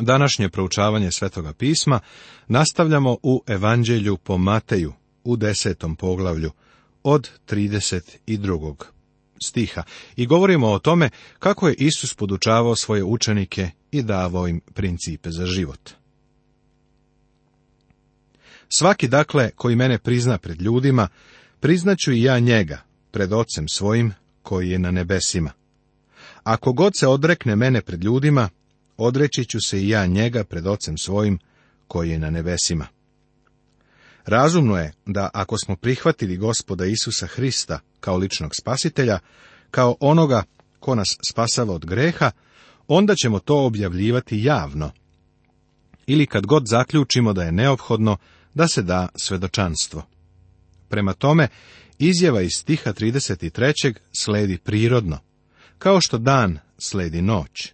Današnje proučavanje Svetoga pisma nastavljamo u Evanđelju po Mateju u desetom poglavlju od 32. stiha i govorimo o tome kako je Isus podučavao svoje učenike i davao im principe za život. Svaki dakle koji mene prizna pred ljudima, priznaću i ja njega pred ocem svojim koji je na nebesima. Ako god se odrekne mene pred ljudima, odreći ću se i ja njega pred ocem svojim koji je na nebesima. Razumno je da ako smo prihvatili gospoda Isusa Hrista kao ličnog spasitelja, kao onoga ko nas spasava od greha, onda ćemo to objavljivati javno. Ili kad god zaključimo da je neophodno da se da svedočanstvo. Prema tome, izjava iz stiha 33. sledi prirodno, kao što dan sledi noć.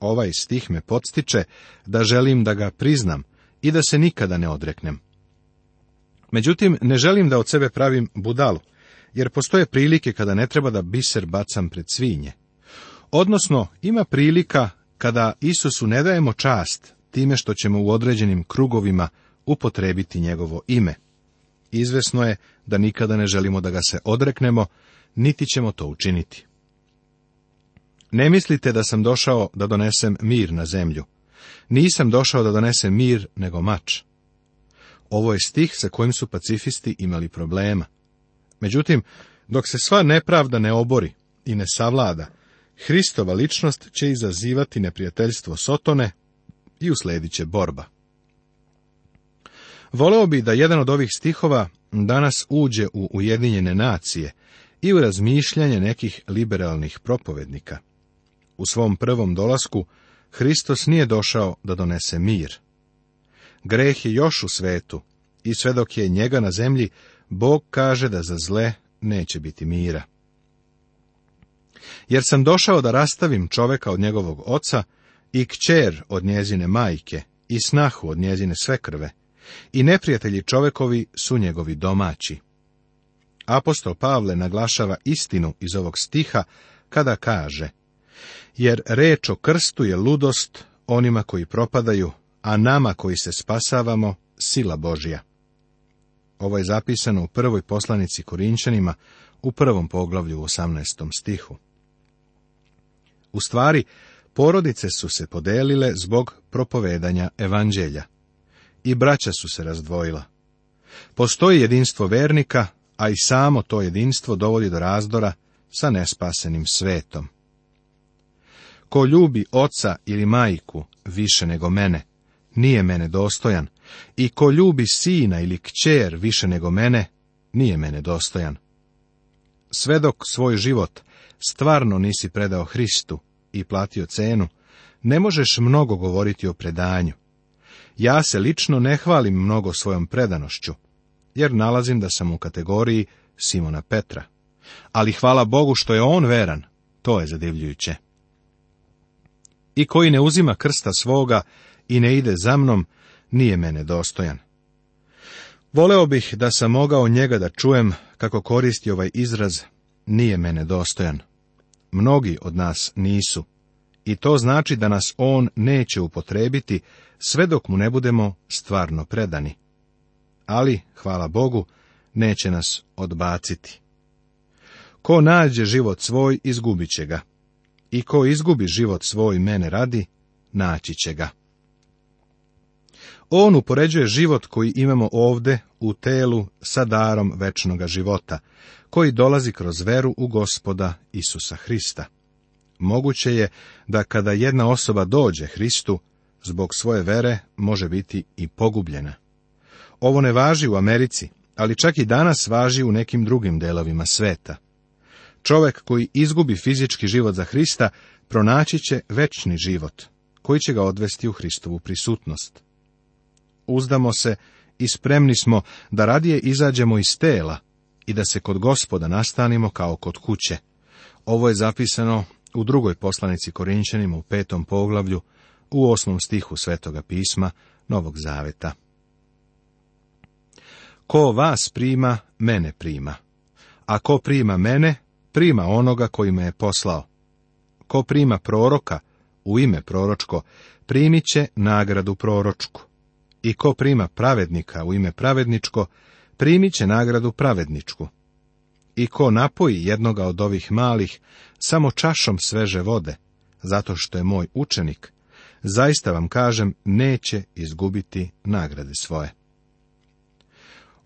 Ovaj stih me podstiče da želim da ga priznam i da se nikada ne odreknem. Međutim, ne želim da od sebe pravim budalu, jer postoje prilike kada ne treba da biser bacam pred svinje. Odnosno, ima prilika kada Isusu ne dajemo čast time što ćemo u određenim krugovima upotrebiti njegovo ime. Izvesno je da nikada ne želimo da ga se odreknemo, niti ćemo to učiniti. Ne mislite da sam došao da donesem mir na zemlju. Nisam došao da donesem mir, nego mač. Ovo je stih sa kojim su pacifisti imali problema. Međutim, dok se sva nepravda ne obori i ne savlada, Hristova ličnost će izazivati neprijateljstvo Sotone i usledit će borba. Voleo bi da jedan od ovih stihova danas uđe u Ujedinjene nacije i u razmišljanje nekih liberalnih propovednika u svom prvom dolasku, Hristos nije došao da donese mir. Greh je još u svetu i sve dok je njega na zemlji, Bog kaže da za zle neće biti mira. Jer sam došao da rastavim čoveka od njegovog oca i kćer od njezine majke i snahu od njezine svekrve i neprijatelji čovekovi su njegovi domaći. Apostol Pavle naglašava istinu iz ovog stiha kada kaže jer reč o krstu je ludost onima koji propadaju, a nama koji se spasavamo sila Božja. Ovo je zapisano u prvoj poslanici Korinčanima u prvom poglavlju u 18. stihu. U stvari, porodice su se podelile zbog propovedanja evanđelja. I braća su se razdvojila. Postoji jedinstvo vernika, a i samo to jedinstvo dovodi do razdora sa nespasenim svetom. Ko ljubi oca ili majku više nego mene, nije mene dostojan, i ko ljubi sina ili kćer više nego mene, nije mene dostojan. Sve dok svoj život stvarno nisi predao Hristu i platio cenu, ne možeš mnogo govoriti o predanju. Ja se lično ne hvalim mnogo svojom predanošću, jer nalazim da sam u kategoriji Simona Petra. Ali hvala Bogu što je on veran, to je zadivljujuće i koji ne uzima krsta svoga i ne ide za mnom, nije mene dostojan. Voleo bih da sam mogao njega da čujem kako koristi ovaj izraz nije mene dostojan. Mnogi od nas nisu. I to znači da nas on neće upotrebiti sve dok mu ne budemo stvarno predani. Ali, hvala Bogu, neće nas odbaciti. Ko nađe život svoj, izgubit će ga i ko izgubi život svoj mene radi, naći će ga. On upoređuje život koji imamo ovde u telu sa darom večnoga života, koji dolazi kroz veru u gospoda Isusa Hrista. Moguće je da kada jedna osoba dođe Hristu, zbog svoje vere može biti i pogubljena. Ovo ne važi u Americi, ali čak i danas važi u nekim drugim delovima sveta. Čovek koji izgubi fizički život za Hrista, pronaći će večni život, koji će ga odvesti u Hristovu prisutnost. Uzdamo se i spremni smo da radije izađemo iz tela i da se kod gospoda nastanimo kao kod kuće. Ovo je zapisano u drugoj poslanici Korinčanima u petom poglavlju, u osmom stihu Svetoga pisma Novog Zaveta. Ko vas prima, mene prima. A ko prima mene, prima onoga koji me je poslao. Ko prima proroka, u ime proročko, primit će nagradu proročku. I ko prima pravednika u ime pravedničko, primit će nagradu pravedničku. I ko napoji jednoga od ovih malih samo čašom sveže vode, zato što je moj učenik, zaista vam kažem, neće izgubiti nagrade svoje.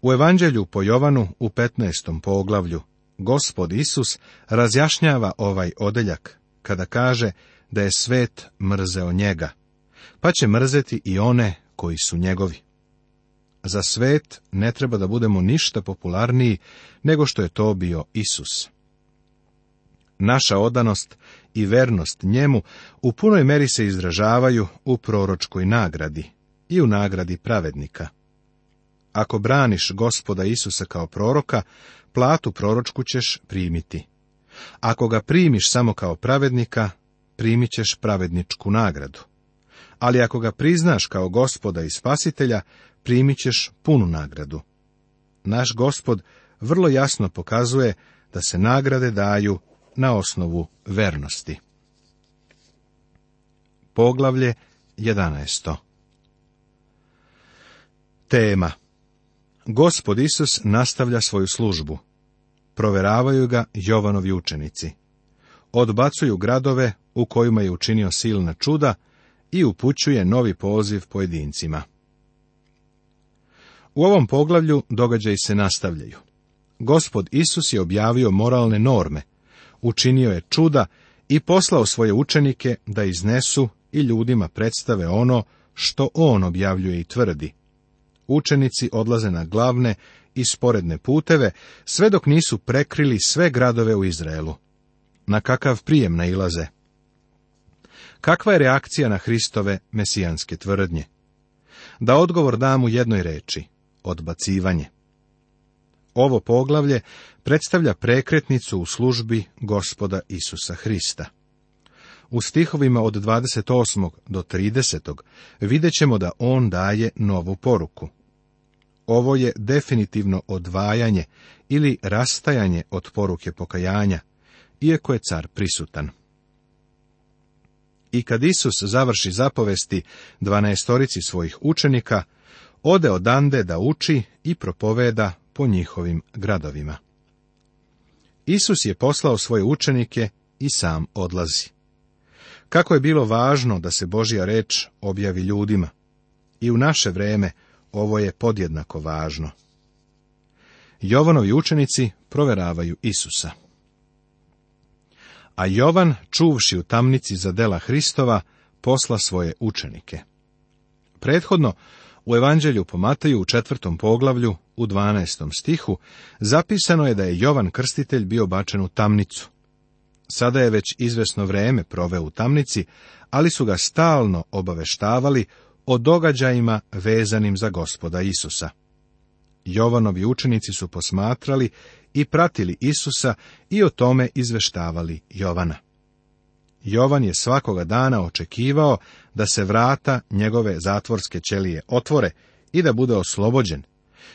U Evanđelju po Jovanu u 15. poglavlju Gospod Isus razjašnjava ovaj odeljak kada kaže da je svet mrzeo njega, pa će mrzeti i one koji su njegovi. Za svet ne treba da budemo ništa popularniji nego što je to bio Isus. Naša odanost i vernost njemu u punoj meri se izražavaju u proročkoj nagradi i u nagradi pravednika. Ako braniš gospoda Isusa kao proroka, platu proročku ćeš primiti. Ako ga primiš samo kao pravednika, primit ćeš pravedničku nagradu. Ali ako ga priznaš kao gospoda i spasitelja, primit ćeš punu nagradu. Naš gospod vrlo jasno pokazuje da se nagrade daju na osnovu vernosti. Poglavlje 11. Tema Gospod Isus nastavlja svoju službu. Proveravaju ga Jovanovi učenici. Odbacuju gradove u kojima je učinio silna čuda i upućuje novi poziv pojedincima. U ovom poglavlju događaji se nastavljaju. Gospod Isus je objavio moralne norme, učinio je čuda i poslao svoje učenike da iznesu i ljudima predstave ono što on objavljuje i tvrdi, učenici odlaze na glavne i sporedne puteve, sve dok nisu prekrili sve gradove u Izraelu. Na kakav prijem nailaze? Kakva je reakcija na Hristove mesijanske tvrdnje? Da odgovor dam u jednoj reči, odbacivanje. Ovo poglavlje predstavlja prekretnicu u službi gospoda Isusa Hrista. U stihovima od 28. do 30. vidjet ćemo da on daje novu poruku, ovo je definitivno odvajanje ili rastajanje od poruke pokajanja, iako je car prisutan. I kad Isus završi zapovesti dvanaestorici svojih učenika, ode odande da uči i propoveda po njihovim gradovima. Isus je poslao svoje učenike i sam odlazi. Kako je bilo važno da se Božja reč objavi ljudima. I u naše vreme, ovo je podjednako važno. Jovanovi učenici proveravaju Isusa. A Jovan, čuvši u tamnici za dela Hristova, posla svoje učenike. Prethodno, u Evanđelju po Mateju u četvrtom poglavlju, u 12. stihu, zapisano je da je Jovan Krstitelj bio bačen u tamnicu. Sada je već izvesno vreme proveo u tamnici, ali su ga stalno obaveštavali o događajima vezanim za gospoda Isusa. Jovanovi učenici su posmatrali i pratili Isusa i o tome izveštavali Jovana. Jovan je svakoga dana očekivao da se vrata njegove zatvorske ćelije otvore i da bude oslobođen,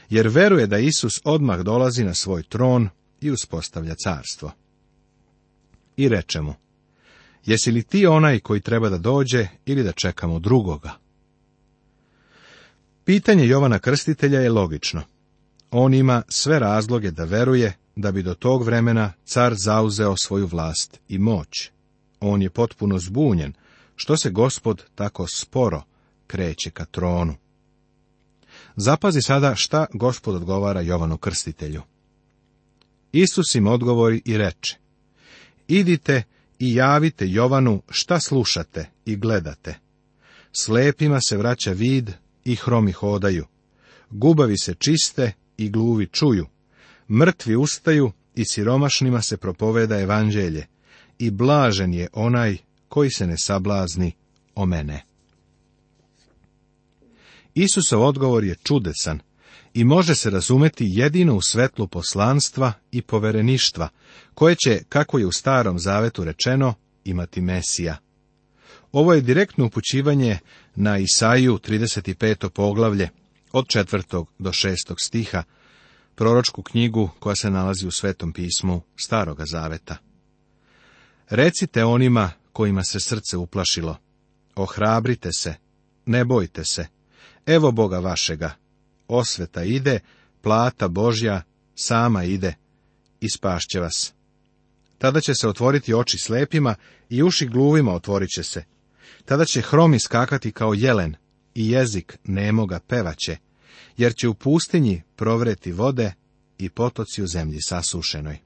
jer veruje da Isus odmah dolazi na svoj tron i uspostavlja carstvo. I reče mu, jesi li ti onaj koji treba da dođe ili da čekamo drugoga? Pitanje Jovana Krstitelja je logično. On ima sve razloge da veruje da bi do tog vremena car zauzeo svoju vlast i moć. On je potpuno zbunjen što se gospod tako sporo kreće ka tronu. Zapazi sada šta gospod odgovara Jovanu Krstitelju. Isus im odgovori i reče, idite i javite Jovanu šta slušate i gledate. Slepima se vraća vid, i hromi hodaju. Gubavi se čiste i gluvi čuju. Mrtvi ustaju i siromašnima se propoveda evanđelje. I blažen je onaj koji se ne sablazni o mene. Isusov odgovor je čudesan i može se razumeti jedino u svetlu poslanstva i povereništva, koje će, kako je u starom zavetu rečeno, imati Mesija. Ovo je direktno upućivanje na Isaju 35. poglavlje od 4. do 6. stiha, proročku knjigu koja se nalazi u Svetom pismu Staroga zaveta. Recite onima kojima se srce uplašilo, ohrabrite se, ne bojte se, evo Boga vašega, osveta ide, plata Božja sama ide, ispašće vas. Tada će se otvoriti oči slepima i uši gluvima otvorit će se, tada će hromi iskakati kao jelen i jezik nemoga pevaće, jer će u pustinji provreti vode i potoci u zemlji sasušenoj.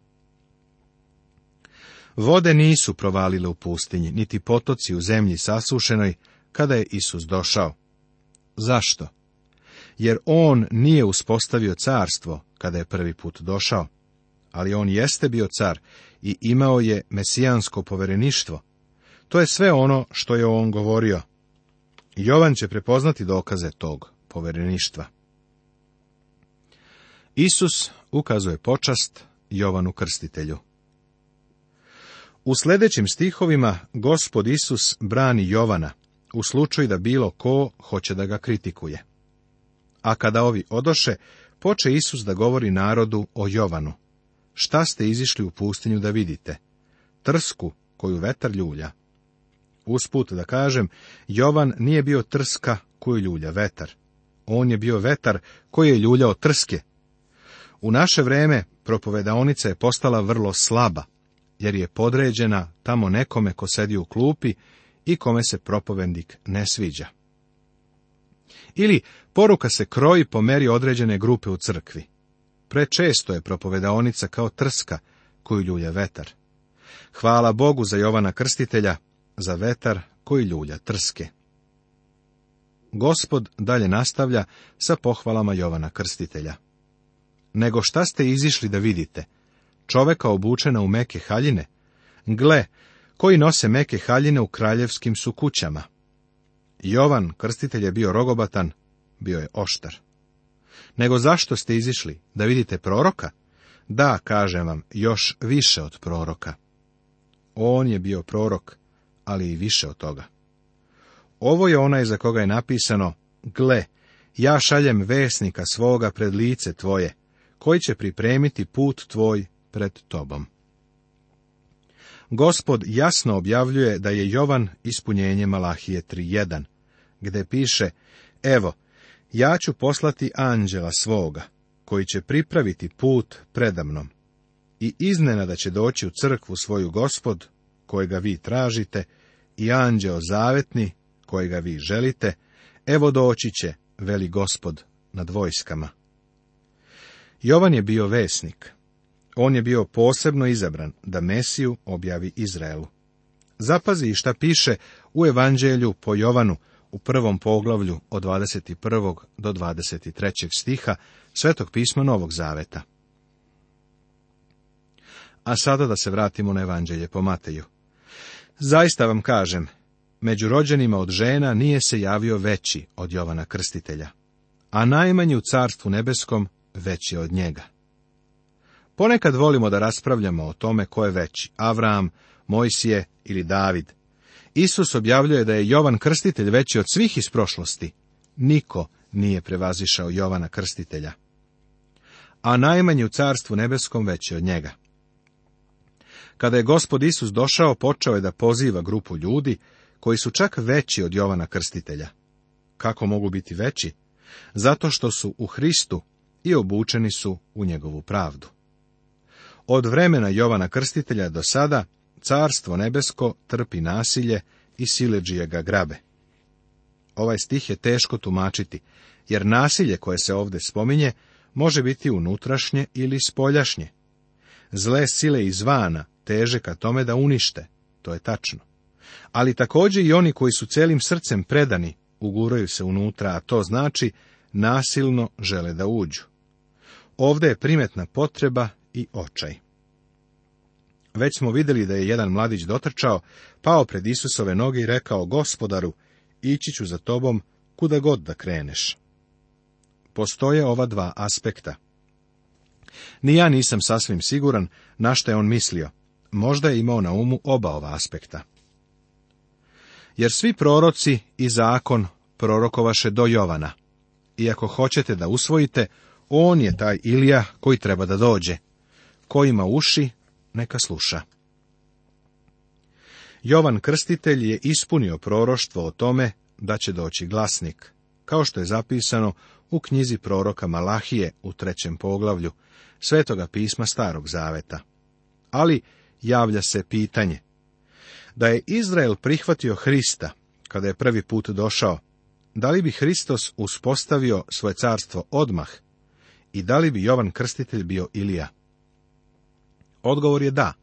Vode nisu provalile u pustinji, niti potoci u zemlji sasušenoj, kada je Isus došao. Zašto? Jer on nije uspostavio carstvo kada je prvi put došao, ali on jeste bio car i imao je mesijansko povereništvo, to je sve ono što je on govorio. Jovan će prepoznati dokaze tog povereništva. Isus ukazuje počast Jovanu Krstitelju. U sljedećim stihovima gospod Isus brani Jovana, u slučaju da bilo ko hoće da ga kritikuje. A kada ovi odoše, poče Isus da govori narodu o Jovanu. Šta ste izišli u pustinju da vidite? Trsku koju vetar ljulja. Usput da kažem, Jovan nije bio trska koju ljulja vetar. On je bio vetar koji je ljuljao trske. U naše vreme propovedaonica je postala vrlo slaba, jer je podređena tamo nekome ko sedi u klupi i kome se propovendik ne sviđa. Ili poruka se kroji po meri određene grupe u crkvi. Prečesto je propovedaonica kao trska koju ljulja vetar. Hvala Bogu za Jovana Krstitelja, za vetar koji ljulja trske. Gospod dalje nastavlja sa pohvalama Jovana Krstitelja. Nego šta ste izišli da vidite? Čoveka obučena u meke haljine? Gle, koji nose meke haljine u kraljevskim su kućama. Jovan Krstitelj je bio rogobatan, bio je oštar. Nego zašto ste izišli? Da vidite proroka? Da, kažem vam, još više od proroka. On je bio prorok, ali i više od toga. Ovo je onaj za koga je napisano, gle, ja šaljem vesnika svoga pred lice tvoje, koji će pripremiti put tvoj pred tobom. Gospod jasno objavljuje da je Jovan ispunjenje Malahije 3.1, gde piše, evo, ja ću poslati anđela svoga, koji će pripraviti put predamnom. I iznenada će doći u crkvu svoju gospod kojega vi tražite, i anđeo zavetni, kojega vi želite, evo doći će, veli gospod, nad vojskama. Jovan je bio vesnik. On je bio posebno izabran da Mesiju objavi Izraelu. Zapazi šta piše u Evanđelju po Jovanu u prvom poglavlju od 21. do 23. stiha Svetog pisma Novog Zaveta. A sada da se vratimo na Evanđelje po Mateju. Zaista vam kažem, među rođenima od žena nije se javio veći od Jovana Krstitelja, a najmanji u Carstvu Nebeskom veći od njega. Ponekad volimo da raspravljamo o tome ko je veći, Avram, Mojsije ili David. Isus objavljuje da je Jovan Krstitelj veći od svih iz prošlosti. Niko nije prevazišao Jovana Krstitelja. A najmanji u Carstvu Nebeskom veći od njega. Kada je gospod Isus došao, počeo je da poziva grupu ljudi, koji su čak veći od Jovana Krstitelja. Kako mogu biti veći? Zato što su u Hristu i obučeni su u njegovu pravdu. Od vremena Jovana Krstitelja do sada, carstvo nebesko trpi nasilje i sileđije ga grabe. Ovaj stih je teško tumačiti, jer nasilje koje se ovdje spominje može biti unutrašnje ili spoljašnje. Zle sile izvana teže ka tome da unište, to je tačno. Ali također i oni koji su celim srcem predani, uguraju se unutra, a to znači nasilno žele da uđu. Ovdje je primetna potreba i očaj. Već smo vidjeli da je jedan mladić dotrčao, pao pred Isusove noge i rekao, gospodaru, ići ću za tobom kuda god da kreneš. Postoje ova dva aspekta. Ni ja nisam sasvim siguran na što je on mislio, možda je imao na umu oba ova aspekta. Jer svi proroci i zakon prorokovaše do Jovana. I ako hoćete da usvojite, on je taj Ilija koji treba da dođe. Ko ima uši, neka sluša. Jovan Krstitelj je ispunio proroštvo o tome da će doći glasnik, kao što je zapisano u knjizi proroka Malahije u trećem poglavlju, svetoga pisma Starog Zaveta. Ali javlja se pitanje. Da je Izrael prihvatio Hrista kada je prvi put došao, da li bi Hristos uspostavio svoje carstvo odmah i da li bi Jovan Krstitelj bio Ilija? Odgovor je da.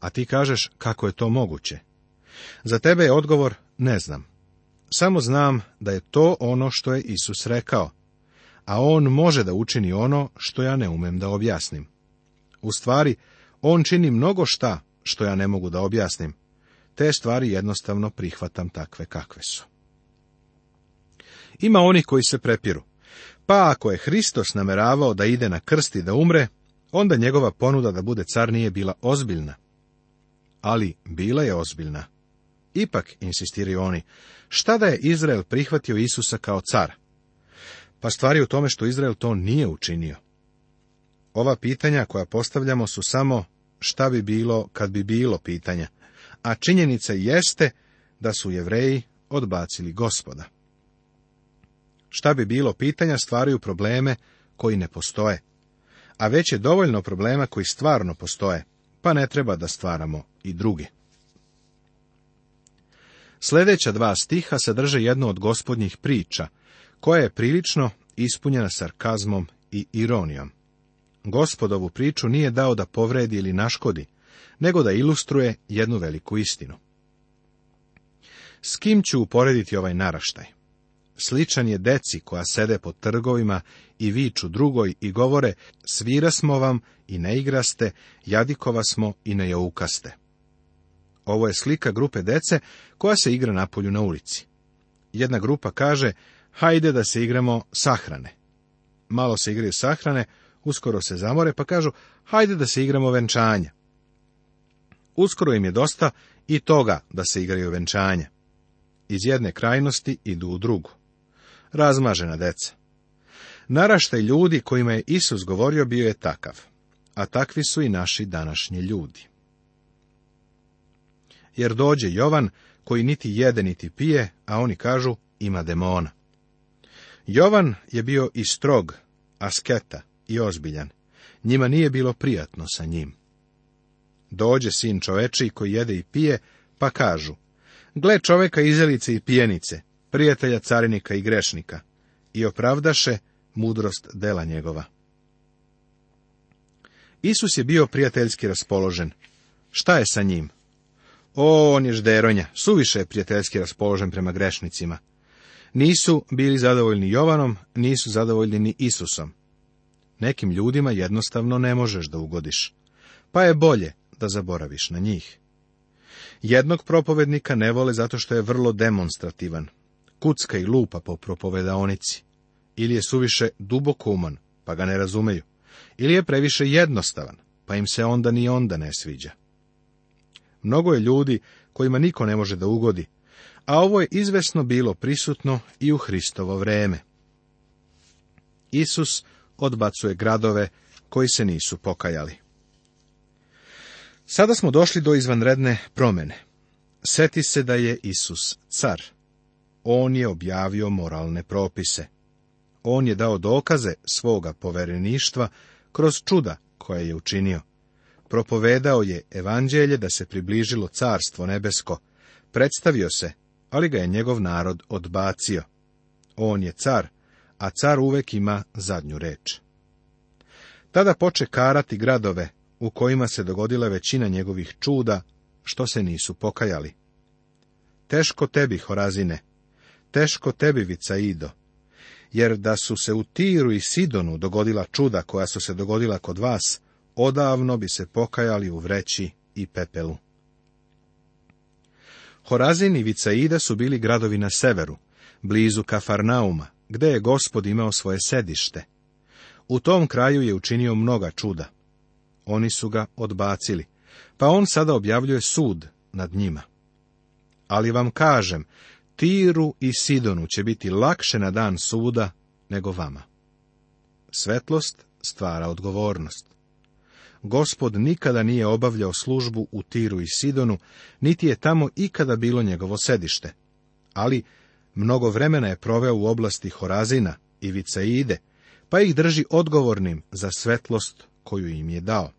A ti kažeš kako je to moguće? Za tebe je odgovor ne znam. Samo znam da je to ono što je Isus rekao, a on može da učini ono što ja ne umem da objasnim. U stvari, on čini mnogo šta što ja ne mogu da objasnim. Te stvari jednostavno prihvatam takve kakve su. Ima onih koji se prepiru. Pa ako je Hristos nameravao da ide na krst i da umre, onda njegova ponuda da bude car nije bila ozbiljna. Ali bila je ozbiljna. Ipak, insistiraju oni, šta da je Izrael prihvatio Isusa kao car? Pa stvari u tome što Izrael to nije učinio. Ova pitanja koja postavljamo su samo šta bi bilo kad bi bilo pitanja, a činjenica jeste da su jevreji odbacili gospoda. Šta bi bilo pitanja stvaraju probleme koji ne postoje, a već je dovoljno problema koji stvarno postoje, pa ne treba da stvaramo i druge. Sljedeća dva stiha sadrže jednu od gospodnjih priča, koja je prilično ispunjena sarkazmom i ironijom gospodovu priču nije dao da povredi ili naškodi, nego da ilustruje jednu veliku istinu. S kim ću uporediti ovaj naraštaj? Sličan je deci koja sede po trgovima i viču drugoj i govore svira smo vam i ne igraste, jadikova smo i ne joukaste. Ovo je slika grupe dece koja se igra napolju na ulici. Jedna grupa kaže, hajde da se igramo sahrane. Malo se igraju sahrane, uskoro se zamore, pa kažu, hajde da se igramo venčanja. Uskoro im je dosta i toga da se igraju venčanja. Iz jedne krajnosti idu u drugu. Razmažena deca. Naraštaj ljudi kojima je Isus govorio bio je takav, a takvi su i naši današnji ljudi. Jer dođe Jovan koji niti jede niti pije, a oni kažu ima demona. Jovan je bio i strog, asketa, i ozbiljan. Njima nije bilo prijatno sa njim. Dođe sin čoveči koji jede i pije, pa kažu, gle čoveka izelice i pijenice, prijatelja carinika i grešnika, i opravdaše mudrost dela njegova. Isus je bio prijateljski raspoložen. Šta je sa njim? O, on je žderonja, suviše je prijateljski raspoložen prema grešnicima. Nisu bili zadovoljni Jovanom, nisu zadovoljni ni Isusom. Nekim ljudima jednostavno ne možeš da ugodiš, pa je bolje da zaboraviš na njih. Jednog propovednika ne vole zato što je vrlo demonstrativan, kucka i lupa po propovedaonici, ili je suviše duboko uman, pa ga ne razumeju, ili je previše jednostavan, pa im se onda ni onda ne sviđa. Mnogo je ljudi kojima niko ne može da ugodi, a ovo je izvesno bilo prisutno i u Hristovo vreme. Isus odbacuje gradove koji se nisu pokajali. Sada smo došli do izvanredne promene. Seti se da je Isus car. On je objavio moralne propise. On je dao dokaze svoga povereništva kroz čuda koje je učinio. Propovedao je evanđelje da se približilo carstvo nebesko. Predstavio se, ali ga je njegov narod odbacio. On je car a car uvek ima zadnju reč. Tada poče karati gradove u kojima se dogodila većina njegovih čuda, što se nisu pokajali. Teško tebi, Horazine, teško tebi, Vicaido, jer da su se u Tiru i Sidonu dogodila čuda koja su se dogodila kod vas, odavno bi se pokajali u vreći i pepelu. Horazin i Vicaida su bili gradovi na severu, blizu Kafarnauma, gde je gospod imao svoje sedište. U tom kraju je učinio mnoga čuda. Oni su ga odbacili, pa on sada objavljuje sud nad njima. Ali vam kažem, Tiru i Sidonu će biti lakše na dan suda nego vama. Svetlost stvara odgovornost. Gospod nikada nije obavljao službu u Tiru i Sidonu, niti je tamo ikada bilo njegovo sedište. Ali Mnogo vremena je proveo u oblasti Horazina i Viceide, pa ih drži odgovornim za svetlost koju im je dao.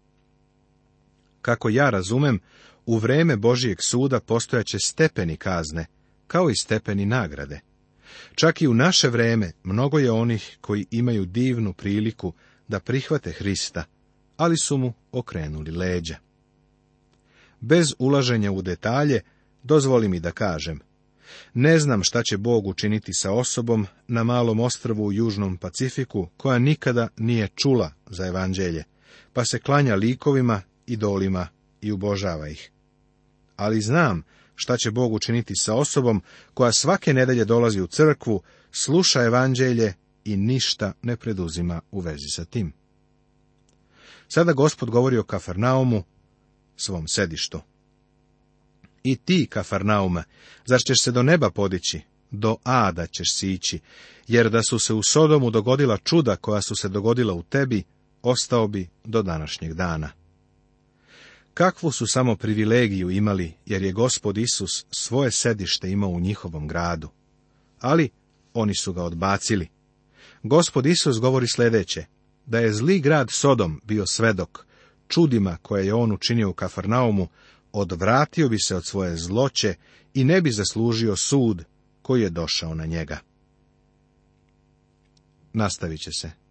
Kako ja razumem, u vreme Božijeg suda postojaće stepeni kazne, kao i stepeni nagrade. Čak i u naše vreme mnogo je onih koji imaju divnu priliku da prihvate Hrista, ali su mu okrenuli leđa. Bez ulaženja u detalje, dozvoli mi da kažem, ne znam šta će Bog učiniti sa osobom na malom ostrvu u Južnom Pacifiku, koja nikada nije čula za evanđelje, pa se klanja likovima, idolima i ubožava ih. Ali znam šta će Bog učiniti sa osobom koja svake nedelje dolazi u crkvu, sluša evanđelje i ništa ne preduzima u vezi sa tim. Sada gospod govori o Kafarnaumu, svom sedištu. I ti, Kafarnaume, zar ćeš se do neba podići? Do ada ćeš sići, jer da su se u Sodomu dogodila čuda koja su se dogodila u tebi, ostao bi do današnjeg dana. Kakvu su samo privilegiju imali, jer je gospod Isus svoje sedište imao u njihovom gradu. Ali oni su ga odbacili. Gospod Isus govori sljedeće, da je zli grad Sodom bio svedok, čudima koje je on učinio u Kafarnaumu, odvratio bi se od svoje zloće i ne bi zaslužio sud koji je došao na njega. Nastavit će se.